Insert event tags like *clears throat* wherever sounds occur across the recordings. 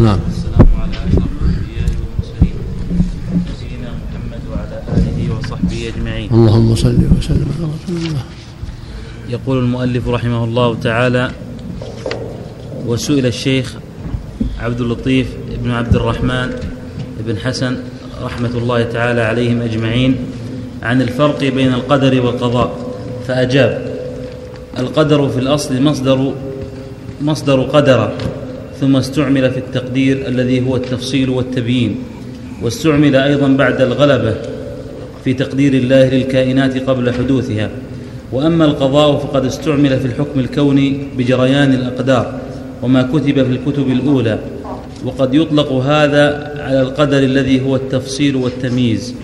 نعم. والسلام على أشرف الأنبياء والمرسلين. سيدنا محمد وعلى آله وصحبه أجمعين. اللهم صل وسلم على رسول الله. يقول المؤلف رحمه الله تعالى وسئل الشيخ عبد اللطيف بن عبد الرحمن بن حسن رحمة الله تعالى عليهم أجمعين عن الفرق بين القدر والقضاء فأجاب القدر في الأصل مصدر مصدر قدر ثم استعمل في التقدير الذي هو التفصيل والتبيين واستعمل أيضا بعد الغلبة في تقدير الله للكائنات قبل حدوثها. وأما القضاء فقد استعمل في الحكم الكوني بجريان الأقدار وما كتب في الكتب الأولى. وقد يطلق هذا على القدر الذي هو التفصيل والتمييز.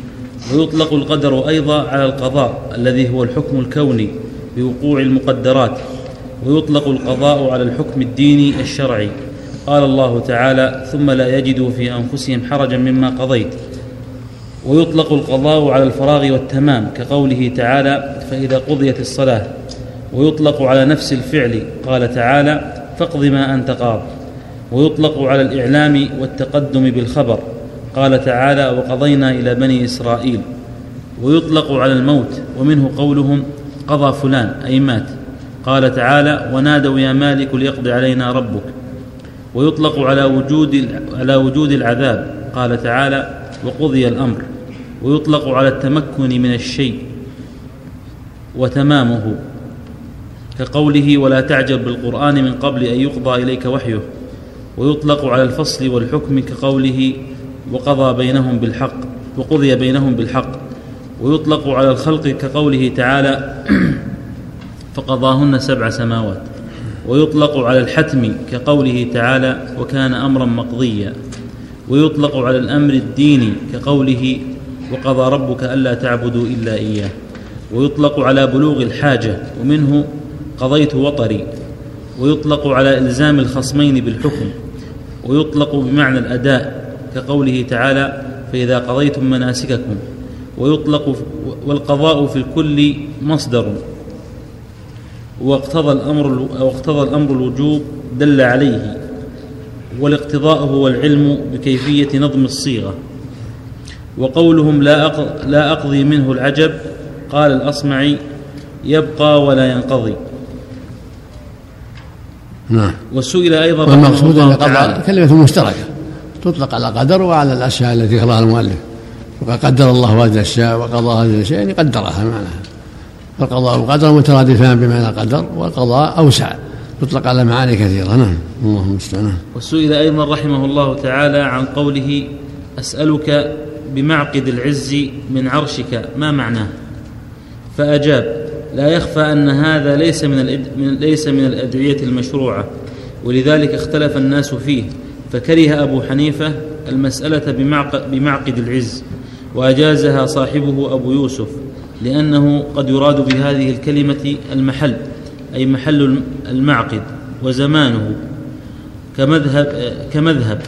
ويطلق القدر أيضا على القضاء الذي هو الحكم الكوني بوقوع المقدرات. ويطلق القضاء على الحكم الديني الشرعي. قال الله تعالى ثم لا يجدوا في أنفسهم حرجا مما قضيت. ويطلق القضاء على الفراغ والتمام كقوله تعالى فإذا قضيت الصلاة. ويطلق على نفس الفعل قال تعالى فاقض ما أنت قاض. ويطلق على الإعلام والتقدم بالخبر قال تعالى وقضينا إلى بني إسرائيل. ويطلق على الموت ومنه قولهم قضى فلان أي مات. قال تعالى ونادوا يا مالك ليقضي علينا ربك. ويطلق على وجود على وجود العذاب. قال تعالى وقضي الأمر. ويطلق على التمكن من الشيء وتمامه. كقوله ولا تعجب بالقرآن من قبل أن يقضى إليك وحيه. ويطلق على الفصل والحكم كقوله وقضى بينهم بالحق وقضي بينهم بالحق. ويطلق على الخلق كقوله تعالى *clears throat* فقضاهن سبع سماوات. ويطلق على الحتم كقوله تعالى وكان أمرا مقضيا. ويطلق على الأمر الديني كقوله وقضى ربك ألا تعبدوا إلا إياه. ويطلق على بلوغ الحاجة ومنه قضيت وطري. ويطلق على إلزام الخصمين بالحكم. ويطلق بمعنى الأداء كقوله تعالى فإذا قضيتم مناسككم. ويطلق والقضاء في الكل مصدر. واقتضى الأمر واقتضى الأمر الوجوب دل عليه والاقتضاء هو العلم بكيفية نظم الصيغة. وقولهم لا لا أقضي منه العجب قال الأصمعي يبقى ولا ينقضي. نعم. وسئل أيضا والمقصود أن القضاء كلمة مشتركة تطلق على القدر وعلى الأشياء التي ذكرها المؤلف. وقد قدر الله هذه الأشياء وقضى هذه الأشياء يعني قدرها معناها. فالقضاء والقدر مترادفان بمعنى القدر والقضاء أوسع يطلق على معاني كثيرة. نعم. اللهم المستعان وسئل أيضا رحمه الله تعالى عن قوله أسألك بمعقد العز من عرشك. ما معناه؟ فأجاب لا يخفى أن هذا ليس من, من ليس من الأدعية المشروعة ولذلك اختلف الناس فيه. فكره أبو حنيفة المسألة بمعقد, بمعقد العز وأجازها صاحبه أبو يوسف. لأنه قد يراد بهذه الكلمة المحل أي محل المعقد وزمانه كمذهب كمذهب.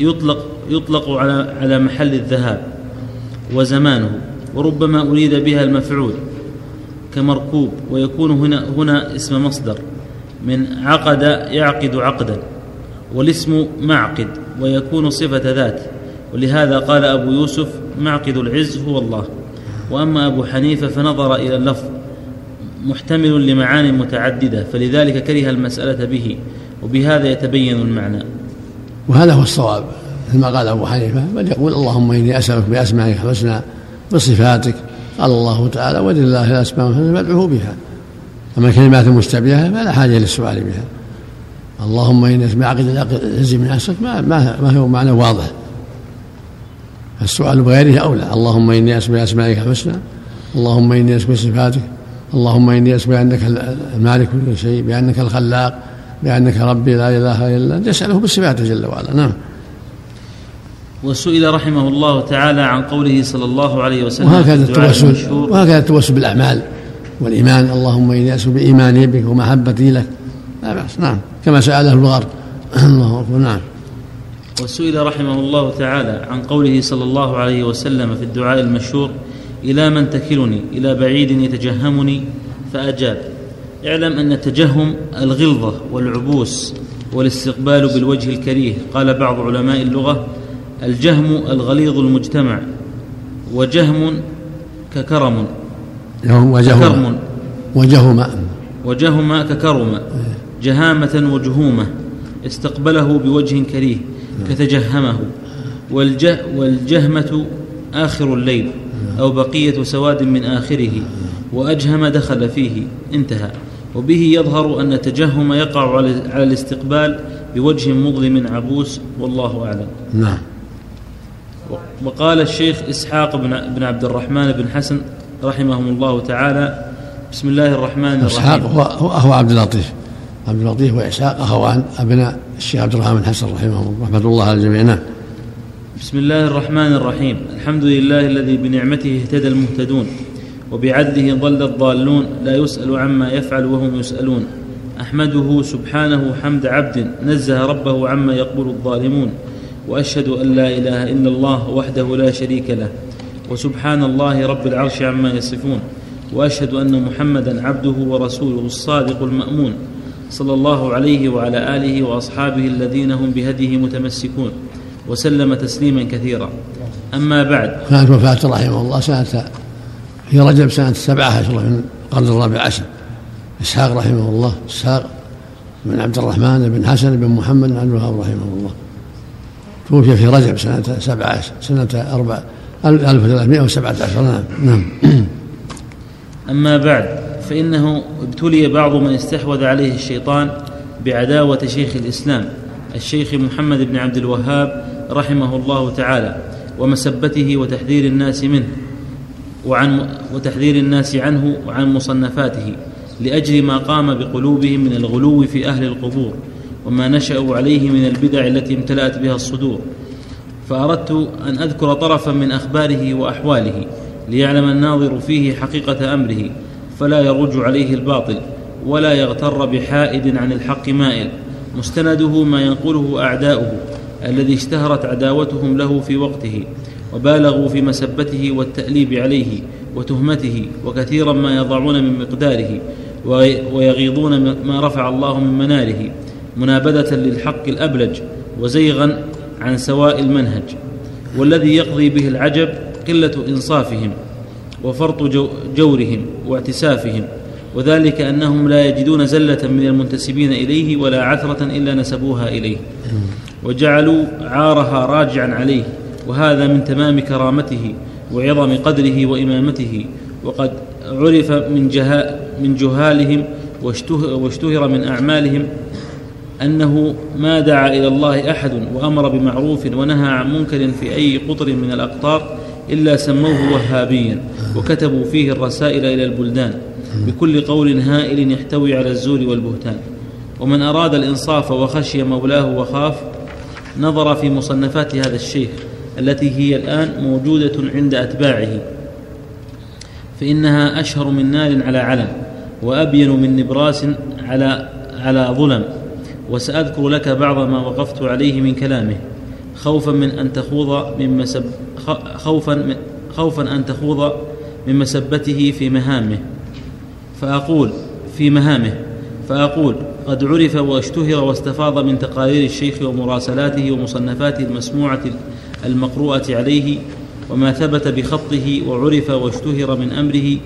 يطلق يطلق على على محل الذهاب وزمانه وربما أريد بها المفعول كمركوب ويكون هنا هنا اسم مصدر من عقد يعقد عقدا والاسم معقد ويكون صفة ذات. ولهذا قال أبو يوسف معقد العز هو الله. وأما أبو حنيفة فنظر إلى اللفظ محتمل لمعان متعددة فلذلك كره المسألة به وبهذا يتبين المعنى. وهذا هو الصواب مثل ما قال أبو حنيفة بل يقول اللهم إني أسألك بأسمائك الحسنى بصفاتك قال الله تعالى ولله الأسماء الحسنى فادعوه بها. أما الكلمات المشتبهة فلا حاجة للسؤال بها. اللهم إني أسمع عقد من عسك ما, ما, ما هو معنى واضح. السؤال بغيره أولى. اللهم إني أسمع أسمائك الحسنى اللهم إني أسمع صفاتك اللهم إني أسمع أنك المالك كل شيء بأنك الخلاق بأنك ربي لا إله إلا أنت يسأله بصفاته جل وعلا. نعم. وسئل رحمه الله تعالى عن قوله صلى الله عليه وسلم وهكذا التوسل وهكذا التوسل بالأعمال والإيمان. اللهم إني أسأل بإيماني بك ومحبتي لك. لا بأس. نعم. كما سأل أهل الغار. *clears throat* الله أكبر. نعم. وسئل رحمه الله تعالى عن قوله صلى الله عليه وسلم في الدعاء المشهور إلى من تكلني إلى بعيد يتجهمني فأجاب اعلم أن التجهم الغلظة والعبوس والاستقبال بالوجه الكريه. قال بعض علماء اللغة الجهم الغليظ المجتمع وجهم ككرم. وجهم وجهم وجهم ككرم جهامة وجهومة استقبله بوجه كريه. كتجهمه والجه والجهمة آخر الليل أو بقية سواد من آخره وأجهم دخل فيه انتهى. وبه يظهر أن التجهم يقع على الاستقبال بوجه مظلم عبوس والله أعلم. نعم. وقال الشيخ إسحاق بن عبد الرحمن بن حسن رحمهم الله تعالى بسم الله الرحمن الرحيم. إسحاق هو, هو عبد اللطيف. عبد اللطيف وإسحاق أخوان أبناء الشيخ عبد الرحمن بن حسن رحمه الله. رحمة الله على الجميع. نعم. بسم الله الرحمن الرحيم. الحمد لله الذي بنعمته اهتدى المهتدون وبعدله ضل الضالون. لا يسأل عما يفعل وهم يسألون. أحمده سبحانه حمد عبد نزه ربه عما يقول الظالمون. وأشهد أن لا إله إلا الله وحده لا شريك له. وسبحان الله رب العرش عما يصفون. وأشهد أن محمدا عبده ورسوله الصادق المأمون. صلى الله عليه وعلى آله وأصحابه الذين هم بهديه متمسكون وسلم تسليما كثيرا. أما بعد. كانت وفاته رحمه الله. سنة في رجب سنة سبعة عشر من القرن الرابع عشر. إسحاق رحمه الله. إسحاق بن عبد الرحمن بن حسن بن محمد بن عبد الوهاب رحمه الله. توفي في رجب سنة سبعة عشر. سنة أربع 1317 نعم نعم. أما بعد. فإنه ابتلي بعض من استحوذ عليه الشيطان بعداوة شيخ الإسلام الشيخ محمد بن عبد الوهاب رحمه الله تعالى ومسبته وتحذير الناس منه وعن وتحذير الناس عنه وعن مصنفاته لأجل ما قام بقلوبهم من الغلو في أهل القبور وما نشأوا عليه من البدع التي امتلأت بها الصدور. فأردت أن أذكر طرفا من أخباره وأحواله ليعلم الناظر فيه حقيقة أمره فلا يرج عليه الباطل ولا يغتر بحائد عن الحق مائل. مستنده ما ينقله أعداؤه الذي اشتهرت عداوتهم له في وقته وبالغوا في مسبته والتأليب عليه وتهمته وكثيرا ما يضعون من مقداره ويغيضون ما رفع الله من مناره منابذة للحق الأبلج وزيغا عن سواء المنهج. والذي يقضي به العجب قلة إنصافهم. وفرط جورهم واعتسافهم وذلك أنهم لا يجدون زلة من المنتسبين إليه ولا عثرة إلا نسبوها إليه وجعلوا عارها راجعا عليه وهذا من تمام كرامته وعظم قدره وإمامته وقد عرف من, من جهالهم واشتهر من أعمالهم أنه ما دعا إلى الله أحد وأمر بمعروف ونهى عن منكر في أي قطر من الأقطار إلا سموه وهابيا. وكتبوا فيه الرسائل إلى البلدان بكل قول هائل يحتوي على الزور والبهتان. ومن أراد الإنصاف وخشي مولاه وخاف نظر في مصنفات هذا الشيخ التي هي الآن موجودة عند أتباعه. فإنها أشهر من نار على علم وأبين من نبراس على على ظلم. وسأذكر لك بعض ما وقفت عليه من كلامه. خوفا من أن تخوض من مسب خوفا من خوفا أن تخوض من مسبته في مهامه فأقول في مهامه فأقول قد عرف واشتهر واستفاض من تقارير الشيخ ومراسلاته ومصنفاته المسموعة المقروءة عليه وما ثبت بخطه وعرف واشتهر من أمره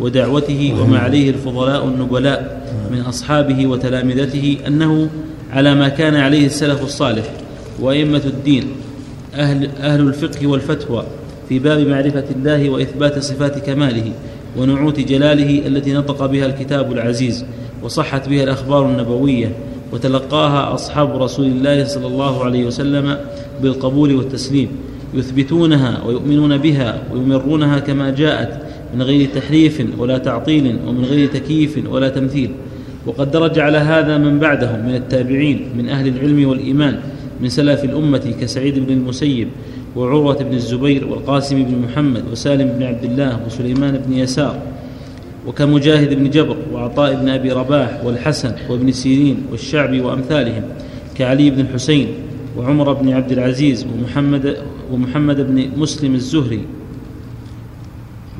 ودعوته وما عليه الفضلاء النبلاء من أصحابه وتلامذته أنه على ما كان عليه السلف الصالح وأئمة الدين أهل, أهل الفقه والفتوى في باب معرفة الله وإثبات صفات كماله ونعوت جلاله التي نطق بها الكتاب العزيز وصحت بها الأخبار النبوية وتلقاها أصحاب رسول الله صلى الله عليه وسلم بالقبول والتسليم يثبتونها ويؤمنون بها ويمرونها كما جاءت من غير تحريف ولا تعطيل ومن غير تكييف ولا تمثيل. وقد درج على هذا من بعدهم من التابعين من أهل العلم والإيمان من سلف الأمة كسعيد بن المسيب وعروة بن الزبير والقاسم بن محمد وسالم بن عبد الله وسليمان بن يسار وكمجاهد بن جبر وعطاء بن أبي رباح والحسن وابن سيرين والشعبي وأمثالهم كعلي بن الحسين وعمر بن عبد العزيز ومحمد ومحمد بن مسلم الزهري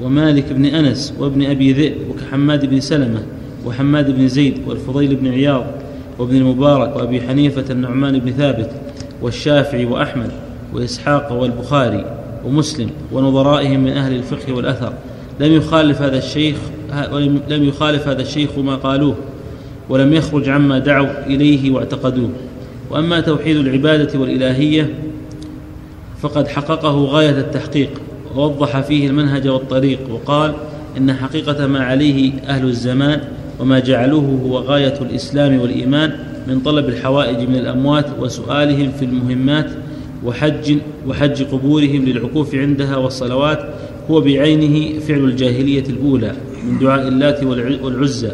ومالك بن أنس وابن أبي ذئب وكحماد بن سلمة وحماد بن زيد والفضيل بن عياض وابن المبارك وأبي حنيفة النعمان بن ثابت والشافعي وأحمد وإسحاق والبخاري ومسلم ونظرائهم من أهل الفقه والأثر. لم يخالف هذا الشيخ لم يخالف هذا الشيخ ما قالوه ولم يخرج عما دعوا إليه واعتقدوه. وأما توحيد العبادة والإلهية فقد حققه غاية التحقيق ووضح فيه المنهج والطريق وقال إن حقيقة ما عليه أهل الزمان وما جعلوه هو غاية الإسلام والإيمان من طلب الحوائج من الأموات وسؤالهم في المهمات وحج وحج قبورهم للعكوف عندها والصلوات هو بعينه فعل الجاهلية الأولى من دعاء اللات والعزى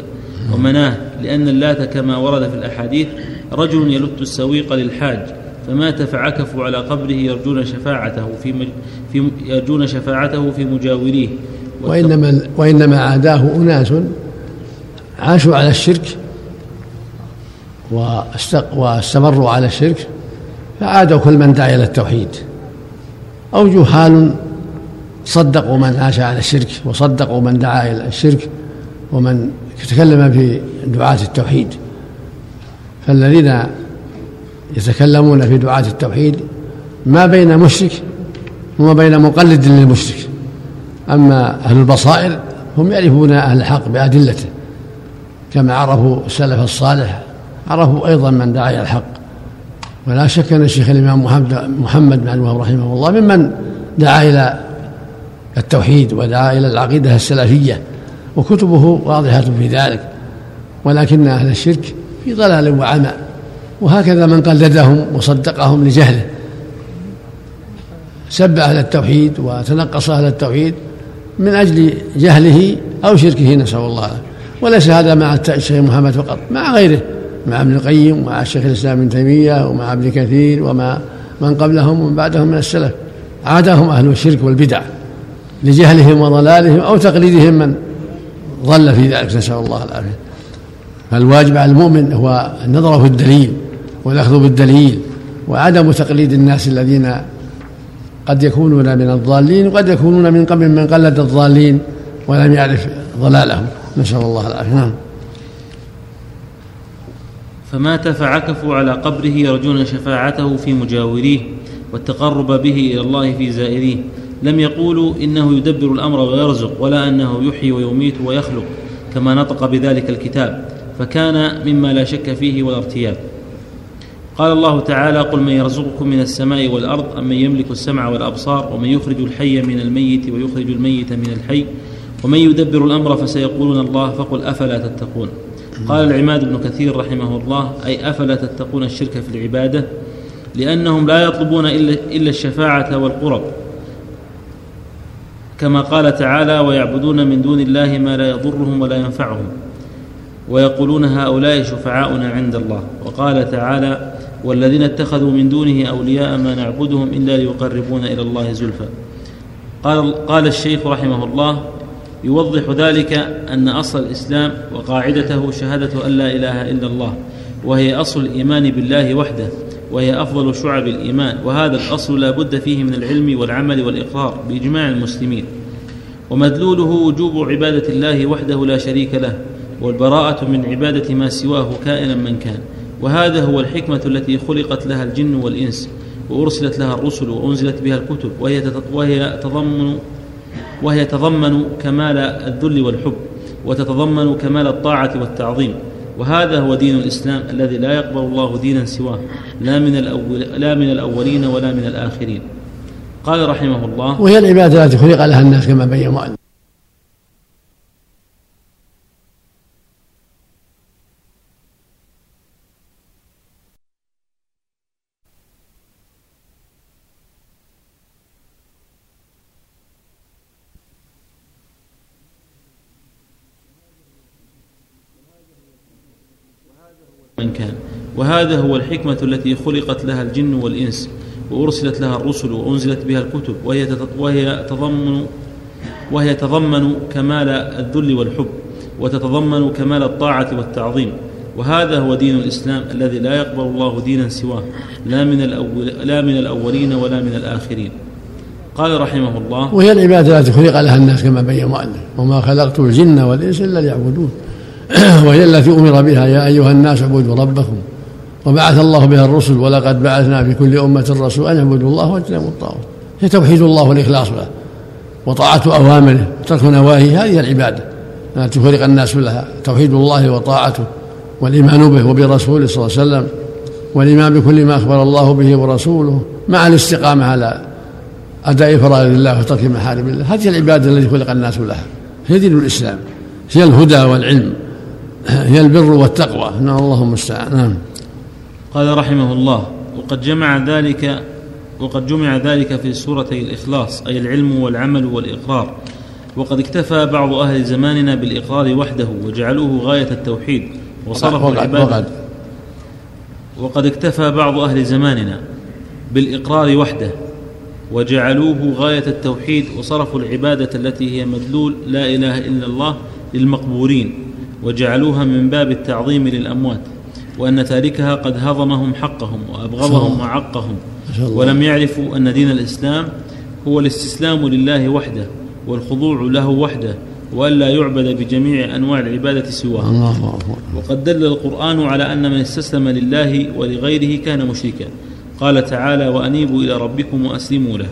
ومناه لأن اللات كما ورد في الأحاديث رجل يلت السويق للحاج فمات فعكفوا على قبره يرجون شفاعته في, في يرجون شفاعته في مجاوريه. وإنما وإنما عاداه أناس عاشوا على الشرك واستمروا على الشرك فعادوا كل من دعا إلى التوحيد. أو جهال صدقوا من عاش على الشرك وصدقوا من دعا إلى الشرك ومن تكلم في دعاة التوحيد. فالذين يتكلمون في دعاة التوحيد ما بين مشرك وما بين مقلد للمشرك. أما أهل البصائر هم يعرفون أهل الحق بأدلته كما عرفوا السلف الصالح عرفوا أيضا من دعا إلى الحق. ولا شك أن الشيخ الإمام محمد بن عبد رحمه الله ممن دعا إلى التوحيد ودعا إلى العقيدة السلفية وكتبه واضحة في ذلك. ولكن أهل الشرك في ضلال وعمى وهكذا من قلدهم وصدقهم لجهله. سب أهل التوحيد وتنقص أهل التوحيد من أجل جهله أو شركه نسأل الله. وليس هذا مع الشيخ محمد فقط مع غيره. مع ابن القيم ومع الشيخ الإسلام ابن تيمية ومع ابن كثير ومع من قبلهم ومن بعدهم من السلف. عادهم أهل الشرك والبدع لجهلهم وضلالهم أو تقليدهم من ضل في ذلك. نسأل الله العافية. فالواجب على المؤمن هو النظر في الدليل والأخذ بالدليل وعدم تقليد الناس الذين قد يكونون من الضالين وقد يكونون من قبل من قلد الضالين ولم يعرف ضلالهم. نسأل الله العافية. نعم. فمات فعكفوا على قبره يرجون شفاعته في مجاوريه والتقرب به إلى الله في زائريه. لم يقولوا إنه يدبر الأمر ويرزق ولا أنه يحيي ويميت ويخلق كما نطق بذلك الكتاب فكان مما لا شك فيه ولا ارتياب. قال الله تعالى قل من يرزقكم من السماء والأرض أم من يملك السمع والأبصار ومن يخرج الحي من الميت ويخرج الميت من الحي ومن يدبر الأمر فسيقولون الله فقل أفلا تتقون؟ قال العماد بن كثير رحمه الله أي أفلا تتقون الشرك في العبادة؟ لأنهم لا يطلبون إلا الشفاعة والقرب. كما قال تعالى ويعبدون من دون الله ما لا يضرهم ولا ينفعهم. ويقولون هؤلاء شفعاؤنا عند الله. وقال تعالى والذين اتخذوا من دونه أولياء ما نعبدهم إلا ليقربونا إلى الله زلفى. قال قال الشيخ رحمه الله يوضح ذلك أن أصل الإسلام وقاعدته شهادة أن لا إله إلا الله وهي أصل الإيمان بالله وحده وهي أفضل شعب الإيمان وهذا الأصل لا بد فيه من العلم والعمل والإقرار بإجماع المسلمين. ومدلوله وجوب عبادة الله وحده لا شريك له والبراءة من عبادة ما سواه كائنا من كان. وهذا هو الحكمة التي خلقت لها الجن والإنس وأرسلت لها الرسل وأنزلت بها الكتب وهي وهي تضمن وهي تضمن كمال الذل والحب وتتضمن كمال الطاعة والتعظيم. وهذا هو دين الإسلام الذي لا يقبل الله دينا سواه لا من الأول لا من الأولين ولا من الآخرين. قال رحمه الله وهي العبادة التي خلق لها الناس كما بين مؤلف من كان وهذا هو الحكمة التي خلقت لها الجن والإنس وأرسلت لها الرسل وأنزلت بها الكتب وهي وهي تضمن وهي تضمن كمال الذل والحب وتتضمن كمال الطاعة والتعظيم. وهذا هو دين الإسلام الذي لا يقبل الله دينا سواه لا من الأول لا من الأولين ولا من الآخرين. قال رحمه الله وهي العبادة التي خلق لها الناس كما بين مؤلف وما خلقت الجن والإنس إلا ليعبدون. *clears throat* وهي التي أمر بها يا أيها الناس اعبدوا ربكم. وبعث الله بها الرسل ولقد بعثنا في كل أمة رسول أن اعبدوا الله واجتنبوا الطاغوت. هي توحيد الله والإخلاص له. وطاعة أوامره وترك نواهيه هذه العبادة. لا تفرق الناس لها توحيد الله وطاعته والإيمان به وبرسوله صلى الله عليه وسلم والإيمان بكل ما أخبر الله به ورسوله مع الاستقامة على أداء فرائض الله وترك محارم الله. هذه العبادة التي خلق الناس لها. هي دين الإسلام. هي الهدى والعلم. هي البر والتقوى. نعم اللهم المستعان. نعم. قال رحمه الله وقد جمع ذلك وقد جمع ذلك في سورتي الإخلاص أي العلم والعمل والإقرار. وقد اكتفى بعض أهل زماننا بالإقرار وحده وجعلوه غاية التوحيد وصرفوا العبادة. وقد, اكتفى بعض أهل زماننا بالإقرار وحده وجعلوه غاية التوحيد وصرفوا العبادة التي هي مدلول لا إله إلا الله للمقبورين وجعلوها من باب التعظيم للأموات. وأن تاركها قد هضمهم حقهم وأبغضهم وعقهم. ولم يعرفوا أن دين الإسلام هو الاستسلام لله وحده والخضوع له وحده وألا يعبد بجميع أنواع العبادة سواه. الله. وقد دل القرآن على أن من استسلم لله ولغيره كان مشركا. قال تعالى وأنيبوا إلى ربكم وأسلموا له.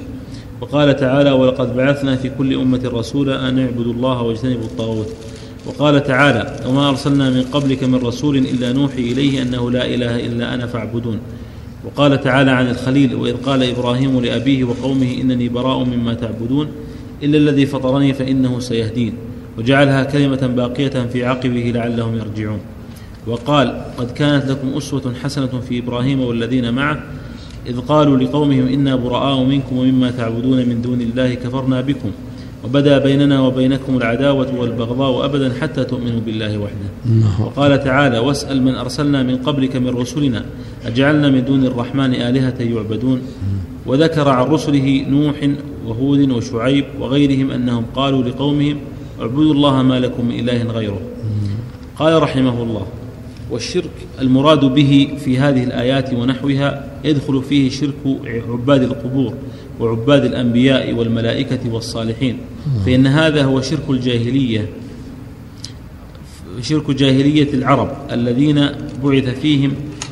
وقال تعالى ولقد بعثنا في كل أمة رسولا أن اعبدوا الله واجتنبوا الطاغوت. وقال تعالى وما أرسلنا من قبلك من رسول إلا نوحي إليه أنه لا إله إلا أنا فاعبدون. وقال تعالى عن الخليل وإذ قال إبراهيم لأبيه وقومه إنني براء مما تعبدون إلا الذي فطرني فإنه سيهدين. وجعلها كلمة باقية في عقبه لعلهم يرجعون. وقال قد كانت لكم أسوة حسنة في إبراهيم والذين معه إذ قالوا لقومهم إنا براء منكم ومما تعبدون من دون الله كفرنا بكم. وبدا بيننا وبينكم العداوة والبغضاء أبدا حتى تؤمنوا بالله وحده. وقال تعالى واسأل من أرسلنا من قبلك من رسلنا أجعلنا من دون الرحمن آلهة يعبدون؟ وذكر عن رسله نوح وهود وشعيب وغيرهم أنهم قالوا لقومهم اعبدوا الله ما لكم من إله غيره. قال رحمه الله والشرك المراد به في هذه الآيات ونحوها يدخل فيه شرك عباد القبور وعباد الأنبياء والملائكة والصالحين. فإن هذا هو شرك الجاهلية شرك جاهلية العرب الذين بعث فيهم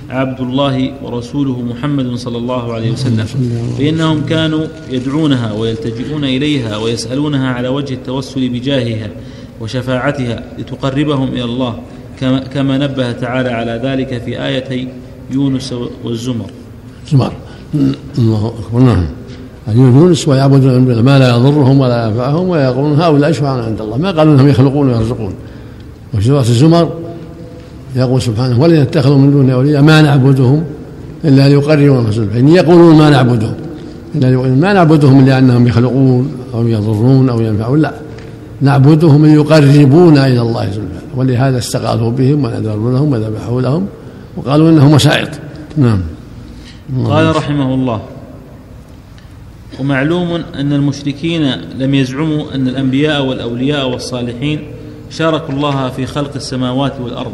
عبد الله ورسوله محمد صلى الله عليه وسلم. فإنهم كانوا يدعونها ويلتجئون إليها ويسألونها على وجه التوسل بجاهها وشفاعتها لتقربهم إلى الله. كما نبه تعالى على ذلك في آيتي يونس والزمر. زمر. الله أكبر. نعم. يونس ويعبدون ما لا يضرهم ولا ينفعهم ويقولون هؤلاء شفعاء عند الله. ما قالوا إنهم يخلقون ويرزقون. وفي سورة الزمر يقول سبحانه ولن يتخذوا من دونه أولياء ما نعبدهم إلا ليقربونا رسول فان يقولون ما نعبدهم إلا ما نعبدهم لانهم يخلقون أو يضرون أو ينفعون. لا. نعبدهم ليقربونا إلى الله زلفى ولهذا استغاثوا بهم ونذروا لهم وذبحوا لهم وقالوا إنهم مسائط نعم. قال رحمه الله ومعلوم أن المشركين لم يزعموا أن الأنبياء والأولياء والصالحين شاركوا الله في خلق السماوات والأرض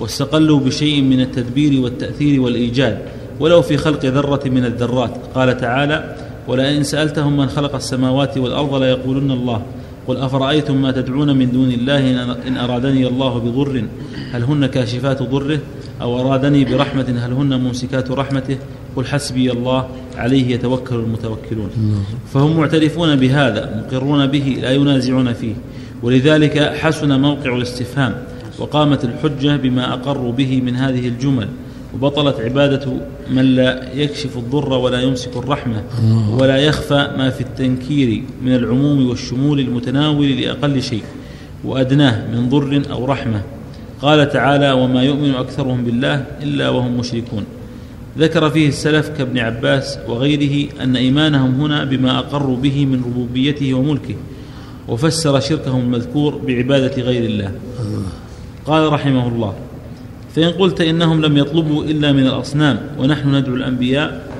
واستقلوا بشيء من التدبير والتأثير والإيجاد ولو في خلق ذرة من الذرات. قال تعالى ولئن سألتهم من خلق السماوات والأرض ليقولن الله قل أفرأيتم ما تدعون من دون الله إن أرادني الله بضر؟ هل هن كاشفات ضره؟ أو أرادني برحمة؟ هل هن ممسكات رحمته؟ قل حسبي الله عليه يتوكل المتوكلون. فهم معترفون بهذا مقرون به لا ينازعون فيه. ولذلك حسن موقع الاستفهام وقامت الحجة بما أقروا به من هذه الجمل. وبطلت عبادة من لا يكشف الضر ولا يمسك الرحمة ولا يخفى ما في التنكير من العموم والشمول المتناول لأقل شيء وأدناه من ضر أو رحمة. قال تعالى وما يؤمن أكثرهم بالله إلا وهم مشركون ذكر فيه السلف كابن عباس وغيره أن إيمانهم هنا بما أقروا به من ربوبيته وملكه وفسر شركهم المذكور بعبادة غير الله. قال رحمه الله فإن قلت إنهم لم يطلبوا إلا من الأصنام ونحن ندعو الأنبياء.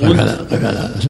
قلت